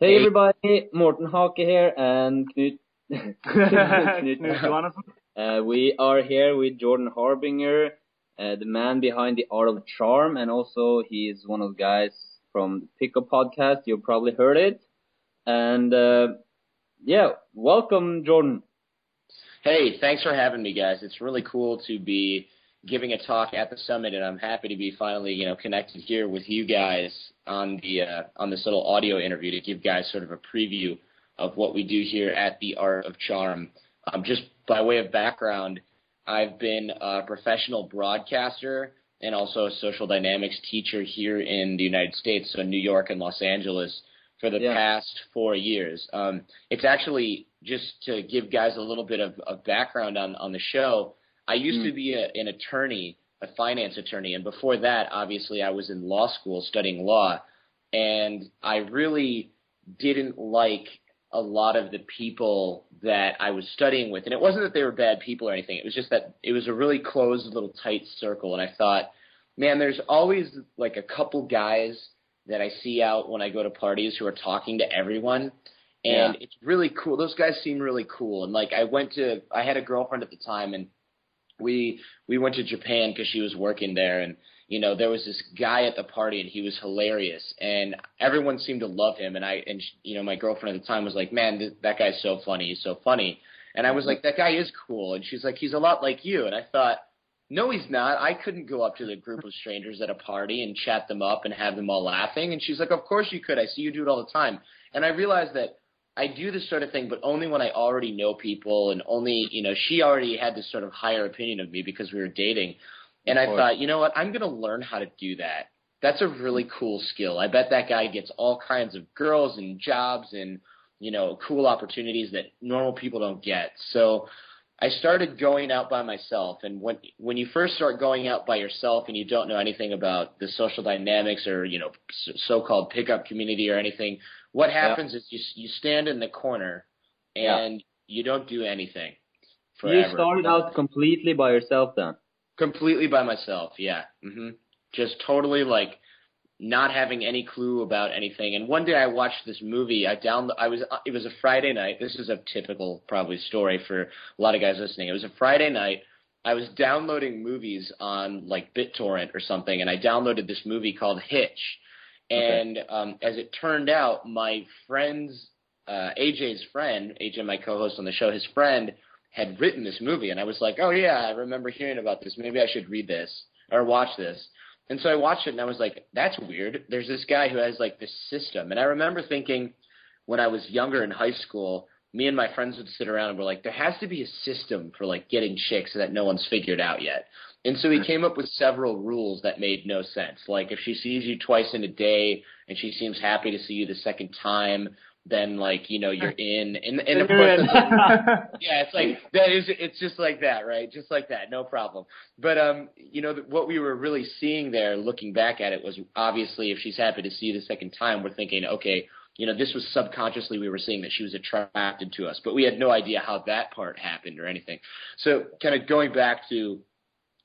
Hey everybody, Morten Hake here and Knut. Knut Johannesson. Uh, we are here with Jordan Harbinger, uh, the man behind the Art of Charm, and also he is one of the guys from the Pickup Podcast. You've probably heard it. And uh, yeah, welcome, Jordan. Hey, thanks for having me, guys. It's really cool to be giving a talk at the summit, and I'm happy to be finally, you know, connected here with you guys on the uh, on this little audio interview to give guys sort of a preview of what we do here at the Art of Charm. Um, just by way of background, I've been a professional broadcaster and also a social dynamics teacher here in the United States, so New York and Los Angeles, for the Yeah. past four years. Um, it's actually just to give guys a little bit of, of background on on the show. I used Mm. to be a, an attorney, a finance attorney, and before that, obviously, I was in law school studying law, and I really didn't like a lot of the people that I was studying with. And it wasn't that they were bad people or anything. It was just that it was a really closed little tight circle. And I thought, man, there's always like a couple guys that I see out when I go to parties who are talking to everyone. And Yeah. it's really cool. Those guys seem really cool. And like I went to, I had a girlfriend at the time and we, we went to Japan because she was working there and you know, there was this guy at the party and he was hilarious and everyone seemed to love him. And I, and you know, my girlfriend at the time was like, man, th- that guy's so funny. He's so funny. And I was like, that guy is cool. And she's like, he's a lot like you. And I thought, no, he's not. I couldn't go up to the group of strangers at a party and chat them up and have them all laughing. And she's like, of course you could. I see you do it all the time. And I realized that I do this sort of thing, but only when I already know people and only, you know, she already had this sort of higher opinion of me because we were dating. And I thought, you know what? I'm going to learn how to do that. That's a really cool skill. I bet that guy gets all kinds of girls and jobs and, you know, cool opportunities that normal people don't get. So I started going out by myself. And when, when you first start going out by yourself and you don't know anything about the social dynamics or, you know, so-called pickup community or anything, what happens is you, you stand in the corner Yeah. and you don't do anything You forever. started out completely by yourself then. Completely by myself, yeah. hmm Just totally like not having any clue about anything. And one day I watched this movie. I down I was it was a Friday night. This is a typical probably story for a lot of guys listening. It was a Friday night. I was downloading movies on like BitTorrent or something, and I downloaded this movie called Hitch. Okay. And um, as it turned out, my friend's uh, AJ's friend, AJ, my co-host on the show, his friend had written this movie, and I was like, oh yeah, I remember hearing about this. Maybe I should read this or watch this. And so I watched it, and I was like, that's weird. There's this guy who has like this system, and I remember thinking when I was younger in high school, me and my friends would sit around and we're like, there has to be a system for like getting chicks that no one's figured out yet. And so he came up with several rules that made no sense. Like if she sees you twice in a day and she seems happy to see you the second time, then like you know you're in. And and of course, yeah, it's like that is it's just like that, right? Just like that, no problem. But um, you know what we were really seeing there, looking back at it, was obviously if she's happy to see you the second time, we're thinking, okay, you know, this was subconsciously we were seeing that she was attracted to us, but we had no idea how that part happened or anything. So kind of going back to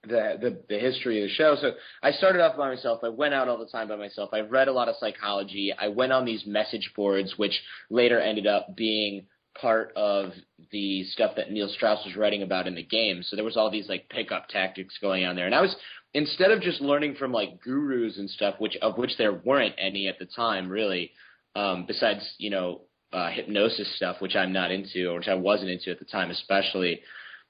the, the the history of the show. So I started off by myself. I went out all the time by myself. I read a lot of psychology. I went on these message boards, which later ended up being part of the stuff that Neil Strauss was writing about in the game. So there was all these like pickup tactics going on there, and I was instead of just learning from like gurus and stuff, which of which there weren't any at the time, really, um, besides you know uh, hypnosis stuff, which I'm not into, or which I wasn't into at the time, especially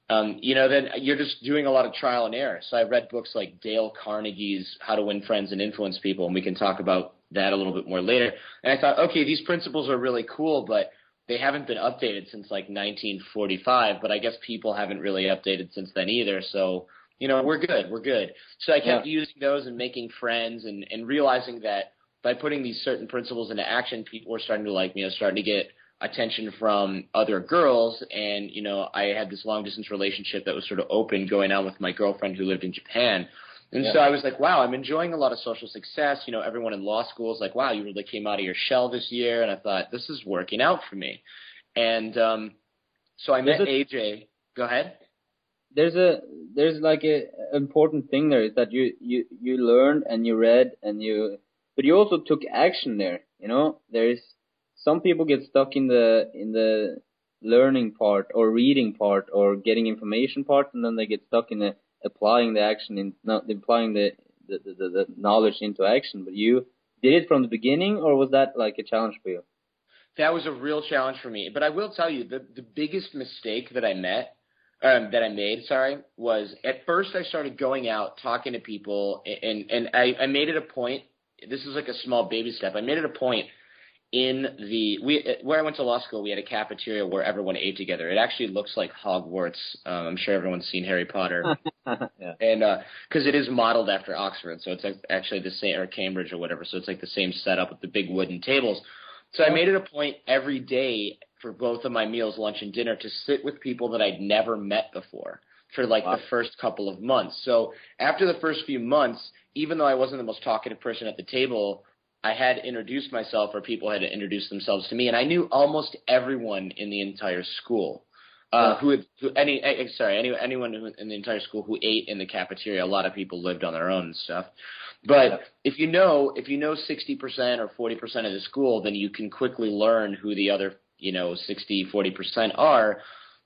um, you know, then you're just doing a lot of trial and error. So I read books like Dale Carnegie's How to Win Friends and Influence People, and we can talk about that a little bit more later. And I thought, okay, these principles are really cool, but they haven't been updated since like 1945. But I guess people haven't really updated since then either. So you know, we're good, we're good. So I kept using those and making friends, and and realizing that by putting these certain principles into action, people were starting to like me. I was starting to get attention from other girls and you know I had this long distance relationship that was sort of open going on with my girlfriend who lived in Japan. And Yeah. so I was like, wow, I'm enjoying a lot of social success. You know, everyone in law school is like, wow, you really came out of your shell this year. And I thought, this is working out for me. And um, so I met it- AJ. Go ahead. There's a there's like a important thing there is that you you you learned and you read and you but you also took action there. You know, there's some people get stuck in the in the learning part or reading part or getting information part, and then they get stuck in the applying the action in not applying the the, the, the knowledge into action. But you did it from the beginning, or was that like a challenge for you? That was a real challenge for me. But I will tell you, the the biggest mistake that I met, um, that I made, sorry, was at first I started going out talking to people, and and I, I made it a point. This is like a small baby step. I made it a point in the we where I went to law school, we had a cafeteria where everyone ate together. It actually looks like Hogwarts. Um, I'm sure everyone's seen Harry Potter, yeah. and because uh, it is modeled after Oxford, so it's actually the same or Cambridge or whatever. So it's like the same setup with the big wooden tables. So I made it a point every day for both of my meals, lunch and dinner, to sit with people that I'd never met before for like wow. the first couple of months. So after the first few months, even though I wasn't the most talkative person at the table, I had introduced myself or people had introduced themselves to me, and I knew almost everyone in the entire school. Uh, who had who, any eh, eh, sorry any anyone who, in the entire school who ate in the cafeteria. A lot of people lived on their own and stuff. But yeah. if you know if you know sixty percent or forty percent of the school, then you can quickly learn who the other you know 60 40 percent are.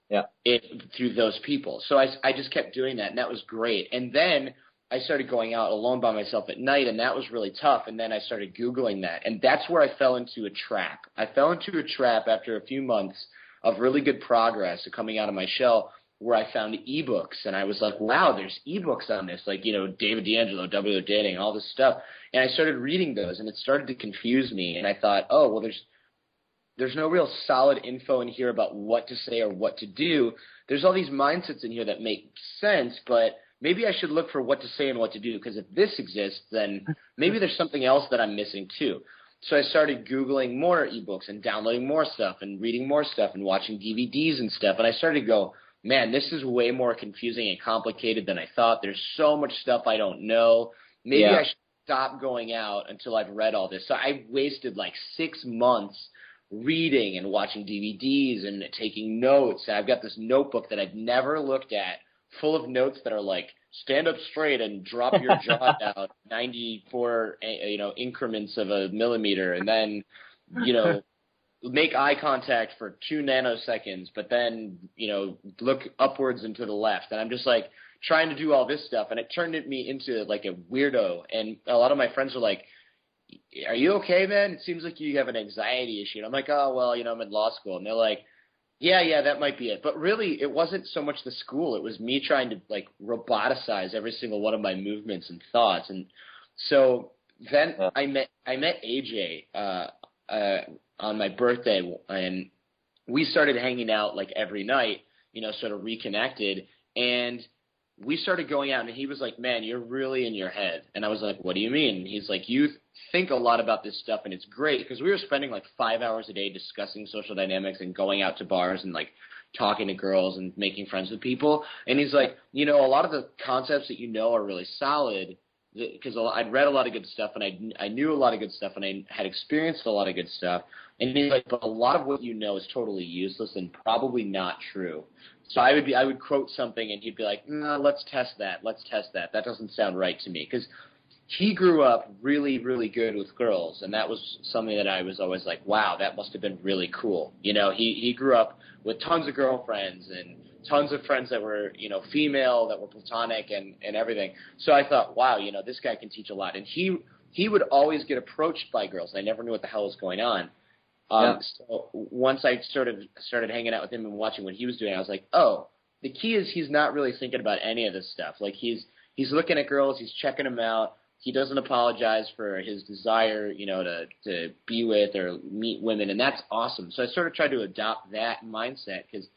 Yeah. It, through those people. So I I just kept doing that, and that was great. And then I started going out alone by myself at night, and that was really tough. And then I started Googling that, and that's where I fell into a trap. I fell into a trap after a few months of really good progress of coming out of my shell, where I found ebooks, and I was like, wow, there's ebooks on this, like you know David DeAngelo, W Dating, all this stuff. And I started reading those, and it started to confuse me. And I thought, oh well, there's there's no real solid info in here about what to say or what to do. There's all these mindsets in here that make sense, but maybe I should look for what to say and what to do because if this exists, then maybe there's something else that I'm missing too. So I started Googling more ebooks and downloading more stuff and reading more stuff and watching DVDs and stuff. And I started to go, man, this is way more confusing and complicated than I thought. There's so much stuff I don't know. Maybe yeah. I should stop going out until I've read all this. So I wasted like six months reading and watching DVDs and taking notes. And I've got this notebook that I've never looked at full of notes that are like stand up straight and drop your jaw down 94 eh, you know increments of a millimeter and then you know make eye contact for 2 nanoseconds but then you know look upwards and to the left. And I'm just like trying to do all this stuff and it turned me into like a weirdo. And a lot of my friends are like are you okay man? It seems like you have an anxiety issue. And I'm like oh well you know I'm in law school. And they're like yeah, yeah, that might be it. But really, it wasn't so much the school. It was me trying to like roboticize every single one of my movements and thoughts. And so then I met I met AJ uh, uh, on my birthday, and we started hanging out like every night. You know, sort of reconnected, and we started going out, and he was like, "Man, you're really in your head." And I was like, "What do you mean?" And he's like, "You think a lot about this stuff, and it's great because we were spending like five hours a day discussing social dynamics and going out to bars and like talking to girls and making friends with people." And he's like, "You know, a lot of the concepts that you know are really solid." Because I'd read a lot of good stuff and I I knew a lot of good stuff and I had experienced a lot of good stuff and he's like, but a lot of what you know is totally useless and probably not true. So I would be, I would quote something, and he'd be like, "No, let's test that. Let's test that. That doesn't sound right to me." Because he grew up really, really good with girls, and that was something that I was always like, "Wow, that must have been really cool." You know, he he grew up with tons of girlfriends and tons of friends that were, you know, female, that were platonic, and and everything. So I thought, wow, you know, this guy can teach a lot. And he he would always get approached by girls, and I never knew what the hell was going on. Um, yeah. So once I sort of started hanging out with him and watching what he was doing, I was like, oh, the key is he's not really thinking about any of this stuff. Like he's he's looking at girls, he's checking them out. He doesn't apologize for his desire, you know, to to be with or meet women, and that's awesome. So I sort of tried to adopt that mindset because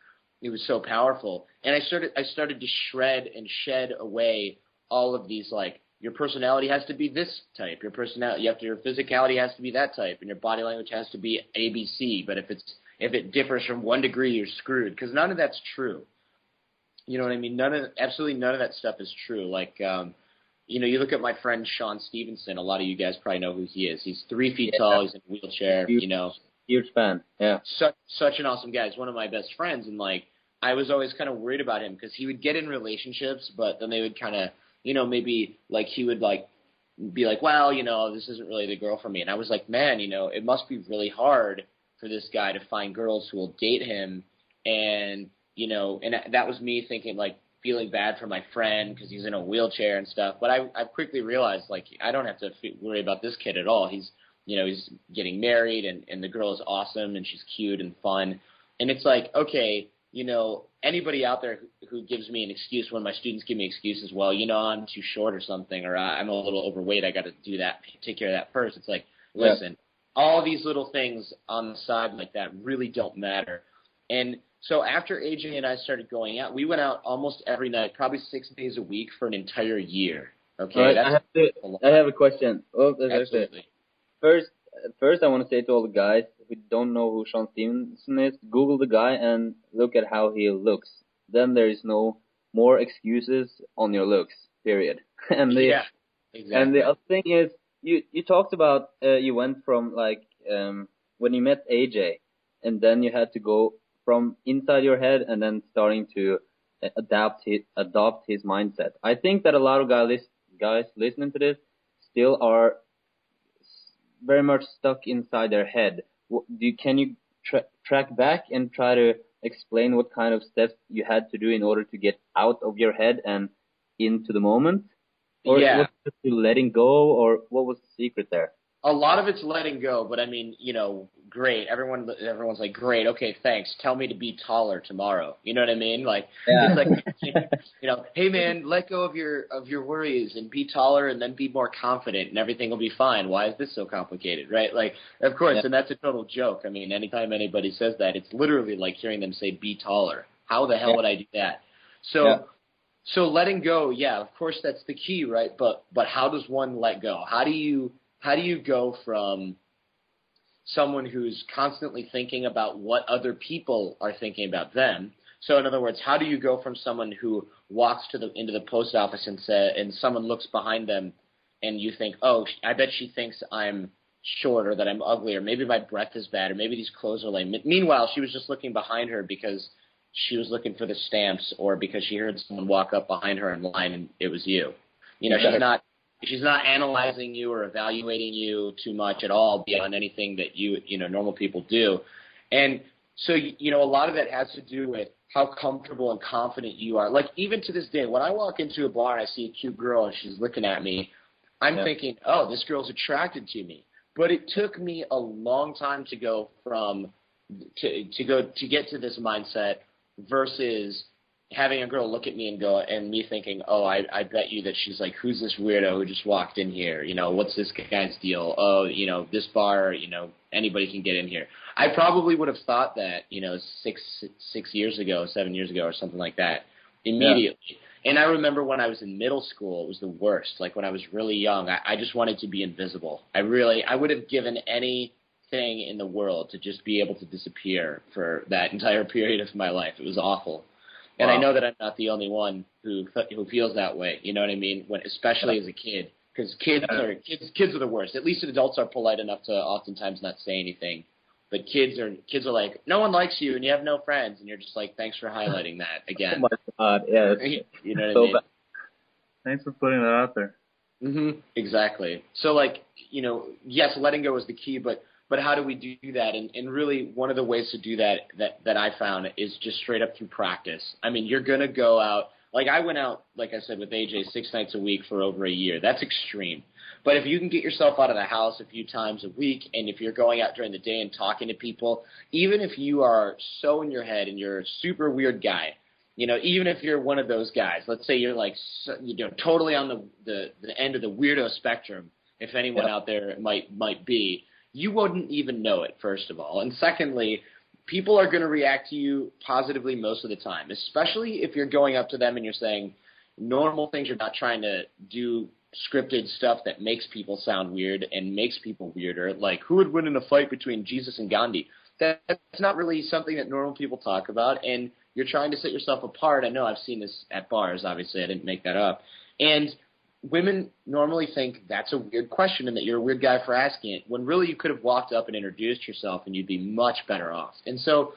it was so powerful. And I started I started to shred and shed away all of these like your personality has to be this type. Your personality, you have to, your physicality has to be that type, and your body language has to be ABC. But if it's if it differs from one degree, you're screwed because none of that's true. You know what I mean? None of absolutely none of that stuff is true. Like, um, you know, you look at my friend Sean Stephenson. A lot of you guys probably know who he is. He's three feet yeah. tall. He's in a wheelchair. Huge, you know, huge fan. Yeah, such such an awesome guy. He's one of my best friends, and like I was always kind of worried about him because he would get in relationships, but then they would kind of you know, maybe like he would like be like, well, you know, this isn't really the girl for me. And I was like, man, you know, it must be really hard for this guy to find girls who will date him, and you know, and that was me thinking like feeling bad for my friend because he's in a wheelchair and stuff. But I I quickly realized like I don't have to worry about this kid at all. He's you know he's getting married and and the girl is awesome and she's cute and fun, and it's like okay you know, anybody out there who, who gives me an excuse when my students give me excuses, well, you know, I'm too short or something, or I'm a little overweight, I got to do that, take care of that first. It's like, listen, yeah. all these little things on the side like that really don't matter. And so after AJ and I started going out, we went out almost every night, probably six days a week for an entire year. Okay, right, I have to, I have a question. Oh, Absolutely. First, first, I want to say to all the guys, who don't know who Sean Stephenson is, Google the guy and look at how he looks. Then there is no more excuses on your looks. Period. and the yeah, exactly. and the other thing is, you you talked about uh, you went from like um when you met AJ, and then you had to go from inside your head and then starting to adapt his adopt his mindset. I think that a lot of guys guys listening to this still are very much stuck inside their head do you, can you tra track back and try to explain what kind of steps you had to do in order to get out of your head and into the moment? Or yeah. was it letting go, or what was the secret there? A lot of it's letting go, but I mean, you know, great. Everyone, everyone's like, great. Okay, thanks. Tell me to be taller tomorrow. You know what I mean? Like, yeah. it's like, you know, hey man, let go of your of your worries and be taller, and then be more confident, and everything will be fine. Why is this so complicated, right? Like, of course, yeah. and that's a total joke. I mean, anytime anybody says that, it's literally like hearing them say, "Be taller." How the hell yeah. would I do that? So. So letting go, yeah, of course that's the key, right? But but how does one let go? How do you how do you go from someone who's constantly thinking about what other people are thinking about them? So in other words, how do you go from someone who walks to the into the post office and say, and someone looks behind them, and you think, oh, I bet she thinks I'm short or that I'm ugly or maybe my breath is bad or maybe these clothes are lame. Meanwhile, she was just looking behind her because she was looking for the stamps or because she heard someone walk up behind her in line and it was you. You know, she's not she's not analyzing you or evaluating you too much at all beyond anything that you you know normal people do. And so you know a lot of that has to do with how comfortable and confident you are. Like even to this day when i walk into a bar and i see a cute girl and she's looking at me i'm yeah. thinking oh this girl's attracted to me. But it took me a long time to go from to to go to get to this mindset versus having a girl look at me and go and me thinking, oh, I I bet you that she's like, who's this weirdo who just walked in here? You know, what's this guy's deal? Oh, you know, this bar, you know, anybody can get in here. I probably would have thought that, you know, six six years ago, seven years ago, or something like that, immediately. Yeah. And I remember when I was in middle school, it was the worst. Like when I was really young, I, I just wanted to be invisible. I really, I would have given any thing in the world to just be able to disappear for that entire period of my life. It was awful. And wow. I know that I'm not the only one who who feels that way. You know what I mean? When especially as a kid, because kids are kids kids are the worst. At least adults are polite enough to oftentimes not say anything, but kids are kids are like, no one likes you and you have no friends, and you're just like, thanks for highlighting that again. oh my god, yeah. you know what so I mean? Bad. Thanks for putting that out there. Mhm. Exactly. So like, you know, yes, letting go is the key, but but how do we do that? And, and really, one of the ways to do that that that I found is just straight up through practice. I mean, you're gonna go out. Like I went out, like I said, with AJ six nights a week for over a year. That's extreme. But if you can get yourself out of the house a few times a week, and if you're going out during the day and talking to people, even if you are so in your head and you're a super weird guy, you know, even if you're one of those guys, let's say you're like, you know, totally on the the, the end of the weirdo spectrum, if anyone out there might might be, you wouldn't even know it, first of all. And secondly, people are going to react to you positively most of the time, especially if you're going up to them and you're saying normal things. You're not trying to do scripted stuff that makes people sound weird and makes people weirder. Like, who would win in a fight between Jesus and Gandhi? That's not really something that normal people talk about. And you're trying to set yourself apart. I know I've seen this at bars. Obviously, I didn't make that up. And women normally think that's a weird question and that you're a weird guy for asking it, when really you could have walked up and introduced yourself and you'd be much better off. And so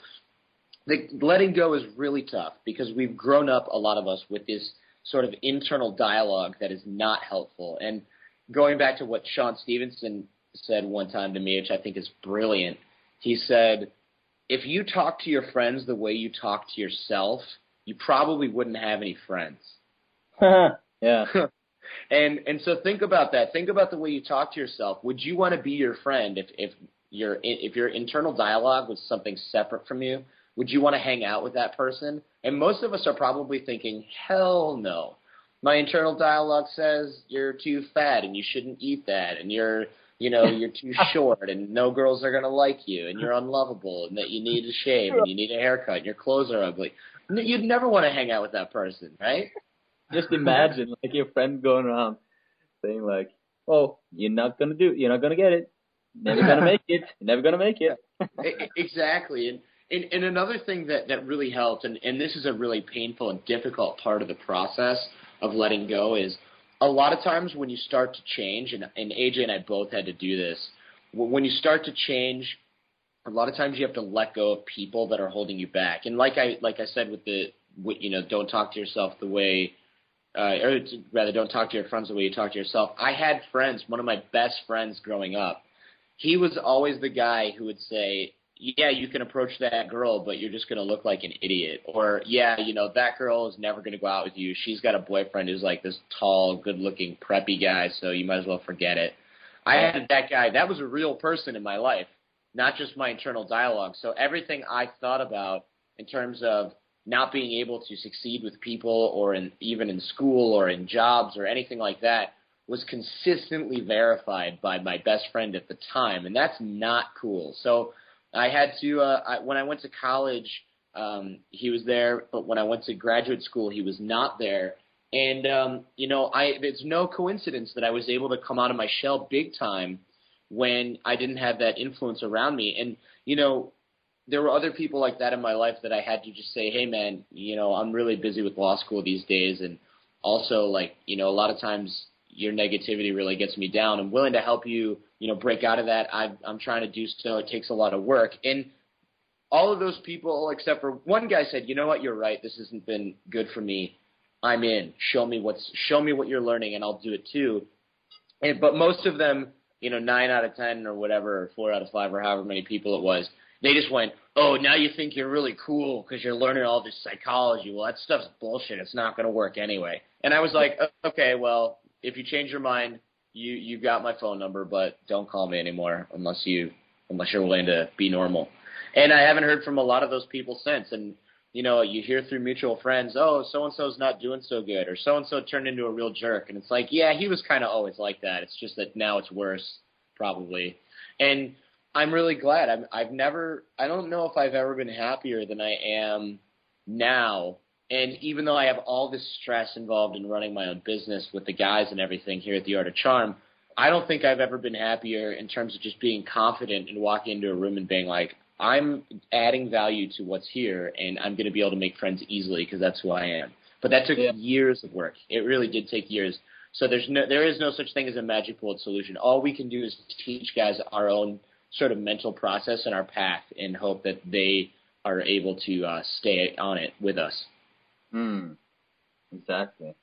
the letting go is really tough because we've grown up, a lot of us, with this sort of internal dialogue that is not helpful. And going back to what Sean Stephenson said one time to me, which I think is brilliant, He said, if you talk to your friends the way you talk to yourself, you probably wouldn't have any friends. yeah. and and so think about that. Think about the way you talk to yourself. Would you want to be your friend if if your if your internal dialogue was something separate from you? Would you want to hang out with that person? And most of us are probably thinking, hell no. My internal dialogue says you're too fat and you shouldn't eat that, and you're you know you're too short and no girls are gonna like you and you're unlovable and that you need to shave and you need a haircut and your clothes are ugly. You'd never want to hang out with that person, right? Just imagine like your friend going around saying like, "Oh, you're not gonna do, you're not gonna get it, never gonna make it, you're never gonna make it." exactly, and, and and another thing that that really helped, and and this is a really painful and difficult part of the process of letting go is a lot of times when you start to change, and, and AJ and I both had to do this, when you start to change, a lot of times you have to let go of people that are holding you back. And like I like I said with the you know don't talk to yourself the way uh, or rather don't talk to your friends the way you talk to yourself. I had friends, one of my best friends growing up. He was always the guy who would say, "Yeah, you can approach that girl, but you're just going to look like an idiot." Or, "Yeah, you know, that girl is never going to go out with you. She's got a boyfriend who's like this tall, good-looking, preppy guy, so you might as well forget it." I had that guy. That was a real person in my life, not just my internal dialogue. So everything I thought about in terms of not being able to succeed with people or in even in school or in jobs or anything like that was consistently verified by my best friend at the time and that's not cool. So i had to uh I, when i went to college um he was there but when i went to graduate school he was not there. And um you know i it's no coincidence that i was able to come out of my shell big time when i didn't have that influence around me. And you know there were other people like that in my life that I had to just say, hey man, you know, I'm really busy with law school these days, and also like, you know, a lot of times your negativity really gets me down. I'm willing to help you, you know, break out of that. I, I'm trying to do so. It takes a lot of work, and all of those people, except for one guy, said, you know what, you're right. This hasn't been good for me. I'm in. Show me what's show me what you're learning, and I'll do it too. And but most of them, you know, nine out of ten or whatever, or four out of five or however many people it was they just went, oh, now you think you're really cool because you're learning all this psychology. Well, that stuff's bullshit. It's not going to work anyway. And I was like, okay, well, if you change your mind, you you got my phone number, but don't call me anymore unless you unless you're willing to be normal. And I haven't heard from a lot of those people since. And you know, you hear through mutual friends, oh, so and so's not doing so good, or so and so turned into a real jerk. And it's like, yeah, he was kind of always like that. It's just that now it's worse, probably. And I'm really glad. I'm, I've never, I don't know if I've ever been happier than I am now. And even though I have all this stress involved in running my own business with the guys and everything here at the Art of Charm, I don't think I've ever been happier in terms of just being confident and walking into a room and being like, I'm adding value to what's here, and I'm going to be able to make friends easily because that's who I am. But that took yeah. years of work. It really did take years. So there's no, there is no such thing as a magic bullet solution. All we can do is teach guys our own sort of mental process in our path and hope that they are able to uh, stay on it with us. Hmm. Exactly.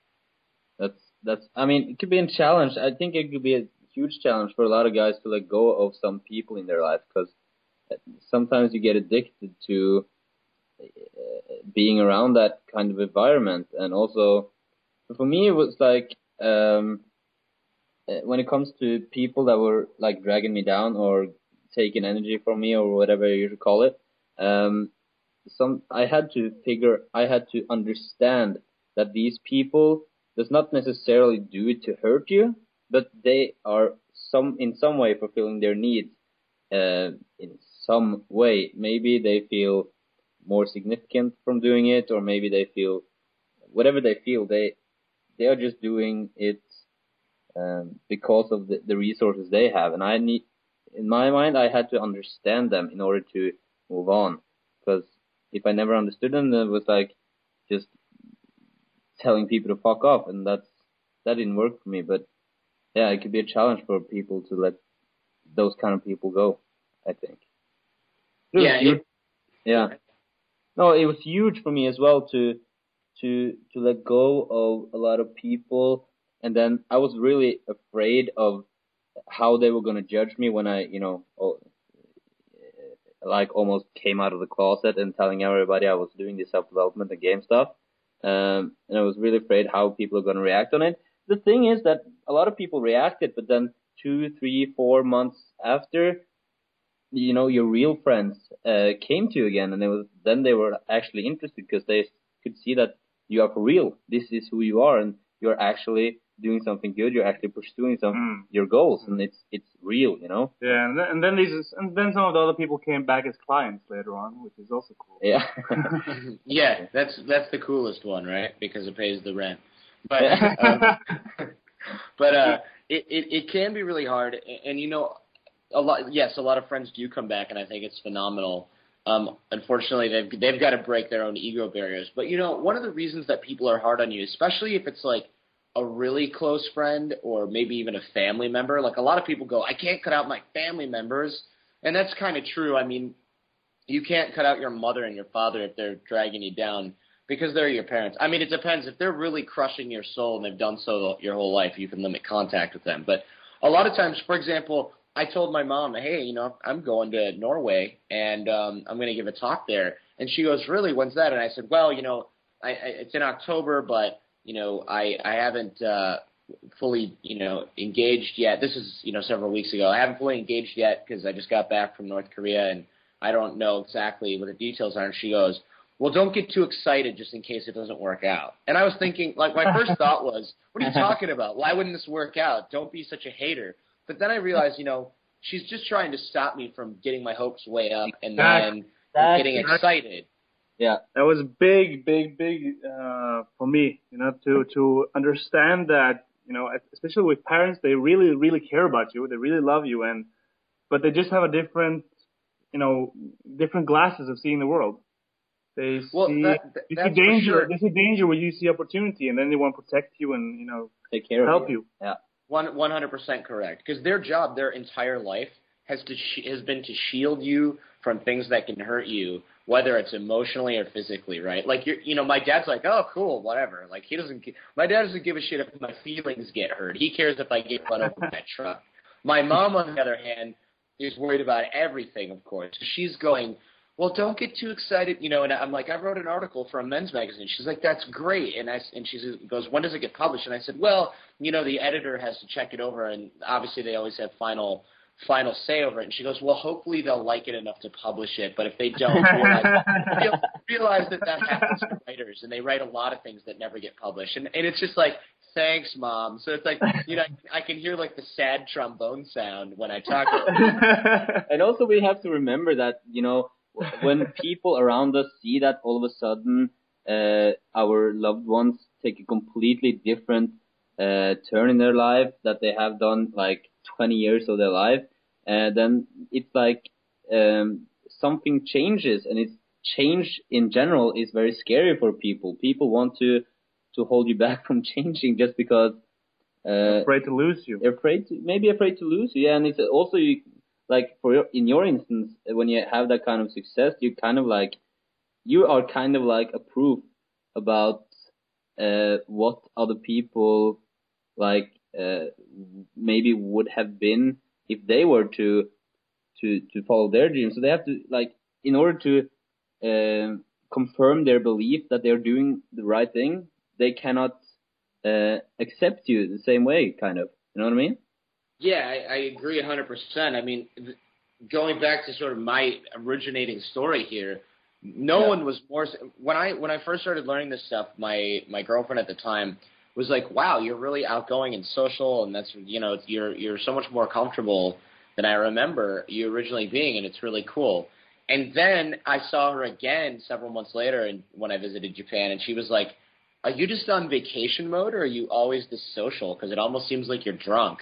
That's that's. I mean, it could be a challenge. I think it could be a huge challenge for a lot of guys to let go of some people in their life because sometimes you get addicted to uh, being around that kind of environment, and also for me it was like um, uh, when it comes to people that were like dragging me down or taken energy from me or whatever you should call it. Um, some I had to figure, I had to understand that these people does not necessarily do it to hurt you, but they are some in some way fulfilling their needs uh, in some way. Maybe they feel more significant from doing it, or maybe they feel whatever they feel. They they are just doing it um, because of the, the resources they have, and I need in my mind, I had to understand them in order to move on. Because if I never understood them, it was like just telling people to fuck off, and that's that didn't work for me. But yeah, it could be a challenge for people to let those kind of people go. I think. Yeah. It, yeah. No, it was huge for me as well to to to let go of a lot of people, and then I was really afraid of how they were going to judge me when I, you know, oh, like almost came out of the closet and telling everybody I was doing this self development and game stuff. Um, and I was really afraid how people are going to react on it. The thing is that a lot of people reacted, but then two, three, four months after, you know, your real friends uh, came to you again, and it was then they were actually interested because they could see that you are for real. This is who you are, and you're actually doing something good. You're actually pursuing some Mm. your goals, and it's it's real, you know. Yeah, and then, and then these and then some of the other people came back as clients later on, which is also cool. Yeah. yeah, that's that's the coolest one, right? Because it pays the rent. But um, but uh, it, it it can be really hard, and, and you know, a lot. Yes, a lot of friends do come back, and I think it's phenomenal. Um, unfortunately, they've they've got to break their own ego barriers. But you know, one of the reasons that people are hard on you, especially if it's like a really close friend or maybe even a family member, like a lot of people go, I can't cut out my family members, and that's kind of true. I mean, you can't cut out your mother and your father if they're dragging you down because they're your parents. I mean, it depends. If they're really crushing your soul and they've done so your whole life, you can limit contact with them. But a lot of times, for example, I told my mom, hey, you know, I'm going to Norway and um, I'm going to give a talk there. And she goes, really? When's that? And I said, well, you know, I, I, it's in October, but you know, I I haven't uh, fully you know engaged yet. This is you know several weeks ago. I haven't fully engaged yet because I just got back from North Korea and I don't know exactly what the details are. And she goes, well, don't get too excited just in case it doesn't work out. And I was thinking, like, my first thought was, what are you talking about? Why wouldn't this work out? Don't be such a hater. But then I realized, you know, she's just trying to stop me from getting my hopes way up and then Exactly. getting excited. Yeah. that was big, big, big uh, for me. You know, to to understand that you know, especially with parents, they really, really care about you. They really love you, and but they just have a different, you know, different glasses of seeing the world. They Well, see that- that- they see danger. sure. They see danger where you see opportunity, and then they want to protect you and you know Take care help of you. Help you. Yeah. One one hundred percent correct. Because their job, their entire life, has to sh- has been to shield you from things that can hurt you, whether it's emotionally or physically, right? Like you're, you know, my dad's like, oh, cool, whatever. Like he doesn't. My dad doesn't give a shit if my feelings get hurt. He cares if I get run over by a truck. My mom, on the other hand, is worried about everything. Of course, she's going. Well, don't get too excited, you know. And I'm like, I wrote an article for a men's magazine. She's like, that's great. And I and she goes, when does it get published? And I said, well, you know, the editor has to check it over, and obviously they always have final final say over it. And she goes, well, hopefully they'll like it enough to publish it, but if they don't, realize, real- realize that that happens to writers, and they write a lot of things that never get published. And and it's just like, thanks, mom. So it's like, you know, I can hear like the sad trombone sound when I talk. To. And also we have to remember that, you know, when people around us see that all of a sudden uh, our loved ones take a completely different uh, turn in their life that they have done like 20 years of their life, uh, then it's like um, something changes, and it's change in general is very scary for people. People want to to hold you back from changing just because uh, afraid to lose you. afraid to maybe afraid to lose you. Yeah, and it's also you like for your in your instance when you have that kind of success, you kind of like you are kind of like a proof about uh, what other people like uh, maybe would have been if they were to to to follow their dreams. So they have to like in order to um, confirm their belief that they're doing the right thing, they cannot uh, accept you the same way, kind of. You know what I mean? Yeah, I, I agree 100%. I mean, th- going back to sort of my originating story here, no Yeah. one was more when I when I first started learning this stuff, my my girlfriend at the time was like, "Wow, you're really outgoing and social and that's you know, you're you're so much more comfortable than I remember you originally being and it's really cool." And then I saw her again several months later and when I visited Japan and she was like, are you just on vacation mode or are you always this social? Because it almost seems like you're drunk.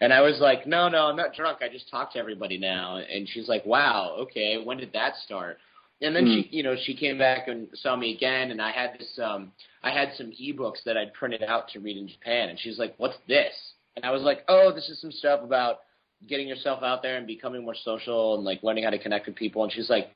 And I was like, no, no, I'm not drunk. I just talk to everybody now. And she's like, wow, okay, when did that start? And then she, you know, she came back and saw me again, and I had this, um, I had some ebooks that I'd printed out to read in Japan, and she's like, "What's this?" And I was like, "Oh, this is some stuff about getting yourself out there and becoming more social and like learning how to connect with people." And she's like,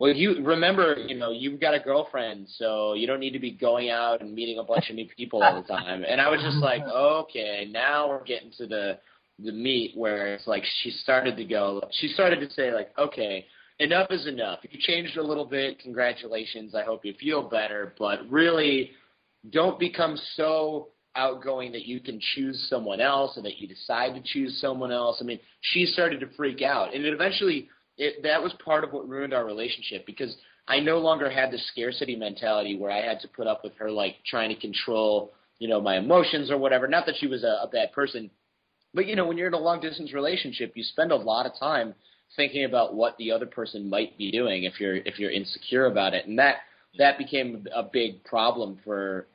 well, you remember, you know, you've got a girlfriend, so you don't need to be going out and meeting a bunch of new people all the time. And I was just like, okay, now we're getting to the the meat where it's like she started to go. She started to say like, okay, enough is enough. You changed a little bit, congratulations. I hope you feel better. But really, don't become so outgoing that you can choose someone else and that you decide to choose someone else. I mean, she started to freak out, and it eventually it, that was part of what ruined our relationship because I no longer had the scarcity mentality where I had to put up with her like trying to control, you know, my emotions or whatever. Not that she was a, a bad person, but you know, when you're in a long distance relationship, you spend a lot of time thinking about what the other person might be doing if you're if you're insecure about it, and that that became a big problem for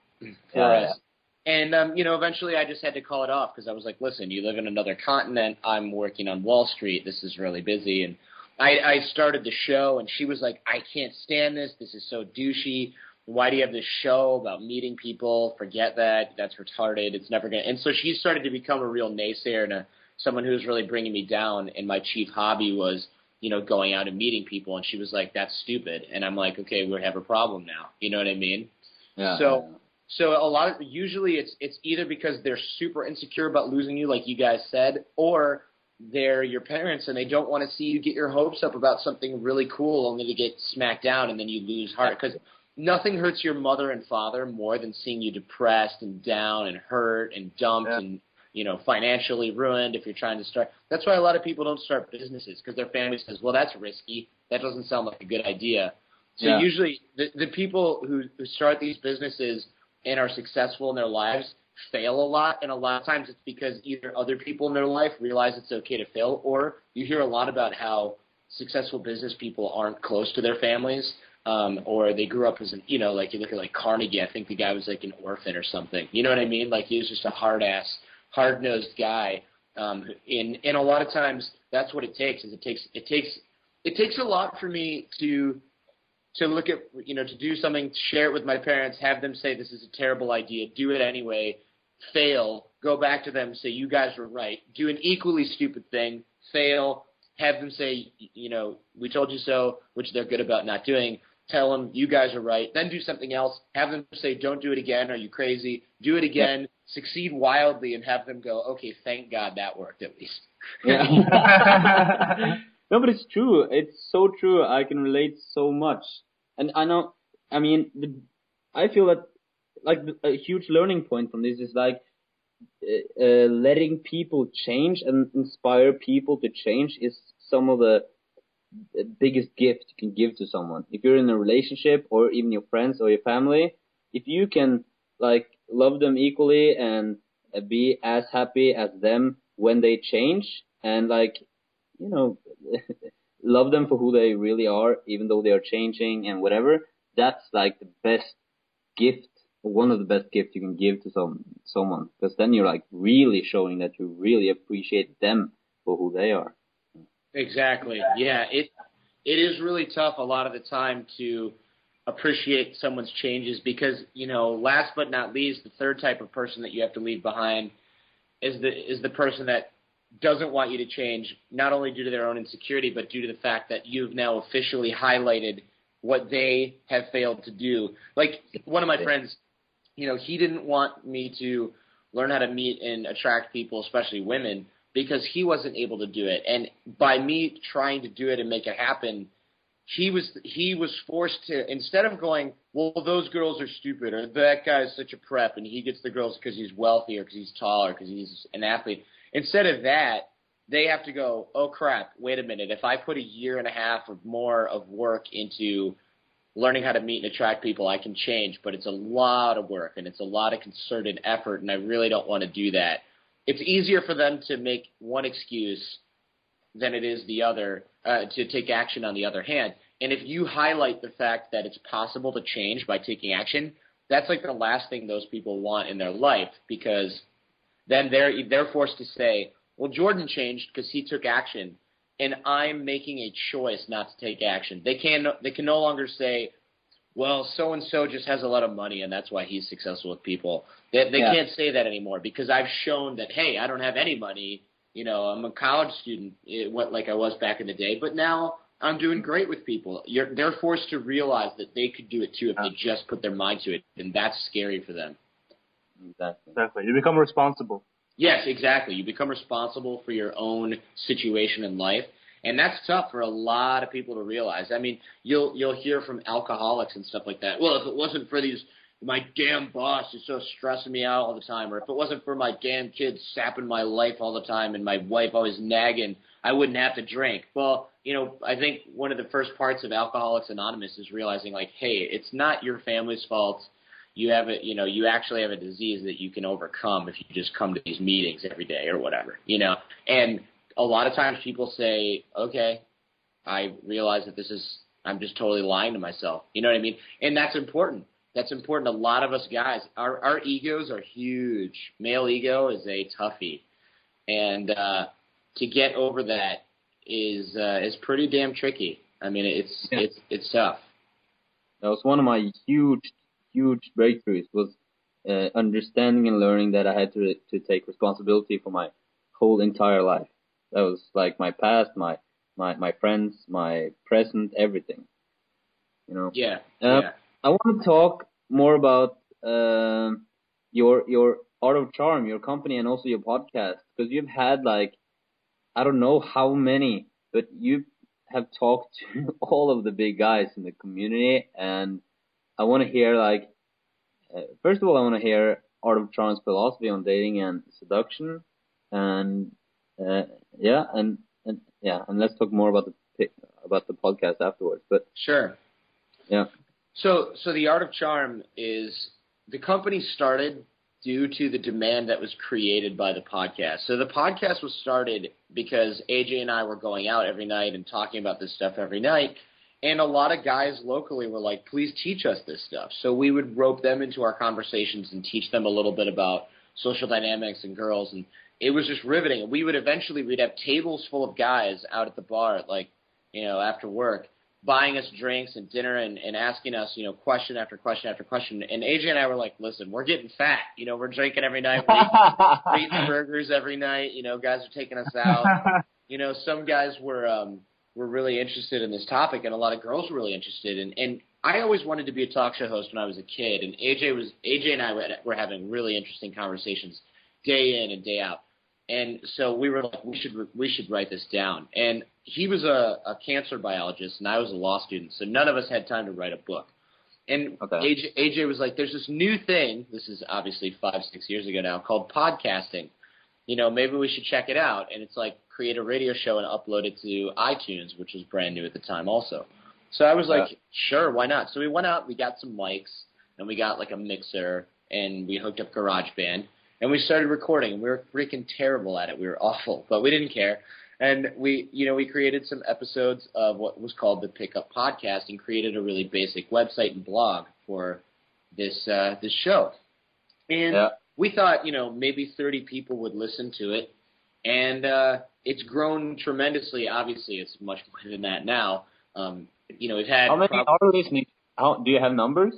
for Yeah, us. And um, you know, eventually I just had to call it off because I was like, "Listen, you live in another continent. I'm working on Wall Street. This is really busy." And I, I started the show, and she was like, "I can't stand this. This is so douchey. Why do you have this show about meeting people? Forget that. That's retarded. It's never gonna." And so she started to become a real naysayer and a, someone who was really bringing me down. And my chief hobby was, you know, going out and meeting people. And she was like, "That's stupid." And I'm like, "Okay, we have a problem now." You know what I mean? Yeah. So so a lot of usually it's it's either because they're super insecure about losing you, like you guys said, or they're your parents and they don't want to see you get your hopes up about something really cool only to get smacked down and then you lose heart because nothing hurts your mother and father more than seeing you depressed and down and hurt and dumped Yeah. and you know financially ruined if you're trying to start. That's why a lot of people don't start businesses because their family says well that's risky. That doesn't sound like a good idea. So Yeah. usually the the people who who start these businesses and are successful in their lives fail a lot and a lot of times it's because either other people in their life realize it's okay to fail or you hear a lot about how successful business people aren't close to their families um or they grew up as an you know like you look at like Carnegie I think the guy was like an orphan or something. You know what I mean? Like he was just a hard ass hard nosed guy um and and a lot of times that's what it takes is it takes it takes it takes a lot for me to to look at you know to do something share it with my parents have them say this is a terrible idea. Do it anyway. Fail. Go back to them say you guys were right. Do an equally stupid thing. Fail. Have them say you know we told you so which they're good about not doing tell them you guys are right then do something else have them say don't do it again are you crazy do it again succeed wildly and have them go okay thank god that worked at least Yeah. no, but it's true. It's so true. I can relate so much, and I know. I mean, the, I feel that like a huge learning point from this is like uh, uh, letting people change and inspire people to change is some of the the biggest gift you can give to someone. If you're in a relationship or even your friends or your family, if you can like love them equally and uh, be as happy as them when they change and like you know love them for who they really are even though they are changing and whatever that's like the best gift one of the best gifts you can give to some someone because then you're like really showing that you really appreciate them for who they are Exactly. Yeah, it it is really tough a lot of the time to appreciate someone's changes because you know, last but not least, the third type of person that you have to leave behind is the is the person that doesn't want you to change, not only due to their own insecurity, but due to the fact that you've now officially highlighted what they have failed to do. Like one of my friends, you know, he didn't want me to learn how to meet and attract people, especially women, because he wasn't able to do it. And by me trying to do it and make it happen, he was he was forced to instead of going, well, those girls are stupid, or that guy's such a prep, and he gets the girls because he's wealthy or because he's taller, because he's an athlete. Instead of that, they have to go, oh crap, wait a minute. If I put a year and a half or more of work into learning how to meet and attract people, I can change, but it's a lot of work and it's a lot of concerted effort, and I really don't want to do that. It's easier for them to make one excuse than it is the other uh, to take action on the other hand. And if you highlight the fact that it's possible to change by taking action, that's like the last thing those people want in their life because then they're they're forced to say, "Well, Jordan changed because he took action." and I'm making a choice not to take action. They can they can no longer say, well, so and so just has a lot of money and that's why he's successful with people. They they Yeah. can't say that anymore because I've shown that hey, I don't have any money. You know, I'm a college student, eh, it went like I was back in the day, but now I'm doing great with people. You're, they're forced to realize that they could do it too if they just put their mind to it, and that's scary for them. Exactly. Exactly. You become responsible. Yes, exactly. You become responsible for your own situation in life. And that's tough for a lot of people to realize. I mean, you'll you'll hear from alcoholics and stuff like that. Well, if it wasn't for these my damn boss is so stressing me out all the time, or if it wasn't for my damn kids sapping my life all the time and my wife always nagging, I wouldn't have to drink. Well, you know, I think one of the first parts of Alcoholics Anonymous is realizing like, hey, it's not your family's fault. You have a, you know, you actually have a disease that you can overcome if you just come to these meetings every day or whatever, you know. And a lot of times people say, okay, I realize that this is, I'm just totally lying to myself. You know what I mean? And that's important that's important. A lot of us guys, our our egos are huge. Male ego is a toughie, and uh, to get over that is uh, is pretty damn tricky. I mean, it's yeah. it's it's tough. That was one of my huge huge breakthroughs was uh, understanding and learning that I had to to take responsibility for my whole entire life. That was like my past, my my my friends, my present, everything. You know. Yeah. Uh, yeah. I want to talk more about uh, your your Art of Charm, your company, and also your podcast, because you've had like I don't know how many, but you have talked to all of the big guys in the community, and I want to hear like uh, first of all, I want to hear Art of Charm's philosophy on dating and seduction, and uh, yeah, and and yeah, and let's talk more about the about the podcast afterwards. But sure, yeah. So, so the art of charm is the company started due to the demand that was created by the podcast. So the podcast was started because AJ and I were going out every night and talking about this stuff every night. And a lot of guys locally were like, please teach us this stuff. So we would rope them into our conversations and teach them a little bit about social dynamics and girls. And it was just riveting. We would eventually, we'd have tables full of guys out at the bar, like, you know, after work buying us drinks and dinner and, and asking us, you know, question after question after question. And AJ and I were like, listen, we're getting fat. You know, we're drinking every night. We're eating, we're eating burgers every night. You know, guys are taking us out. You know, some guys were um, were really interested in this topic, and a lot of girls were really interested. And and I always wanted to be a talk show host when I was a kid. And AJ was AJ and I were having really interesting conversations day in and day out. And so we were like, we should we should write this down. And he was a, a cancer biologist, and I was a law student, so none of us had time to write a book. And okay. AJ, AJ was like, "There's this new thing. This is obviously five, six years ago now, called podcasting. You know, maybe we should check it out." And it's like create a radio show and upload it to iTunes, which was brand new at the time, also. So I was like, yeah. "Sure, why not?" So we went out, we got some mics, and we got like a mixer, and we hooked up GarageBand, and we started recording. We were freaking terrible at it. We were awful, but we didn't care. And we, you know, we created some episodes of what was called the Pickup Podcast and created a really basic website and blog for this uh, this show. And yeah. we thought, you know, maybe 30 people would listen to it, and uh, it's grown tremendously. Obviously, it's much more than that now. Um, you know, we've had how many prob- are listening? How do you have numbers?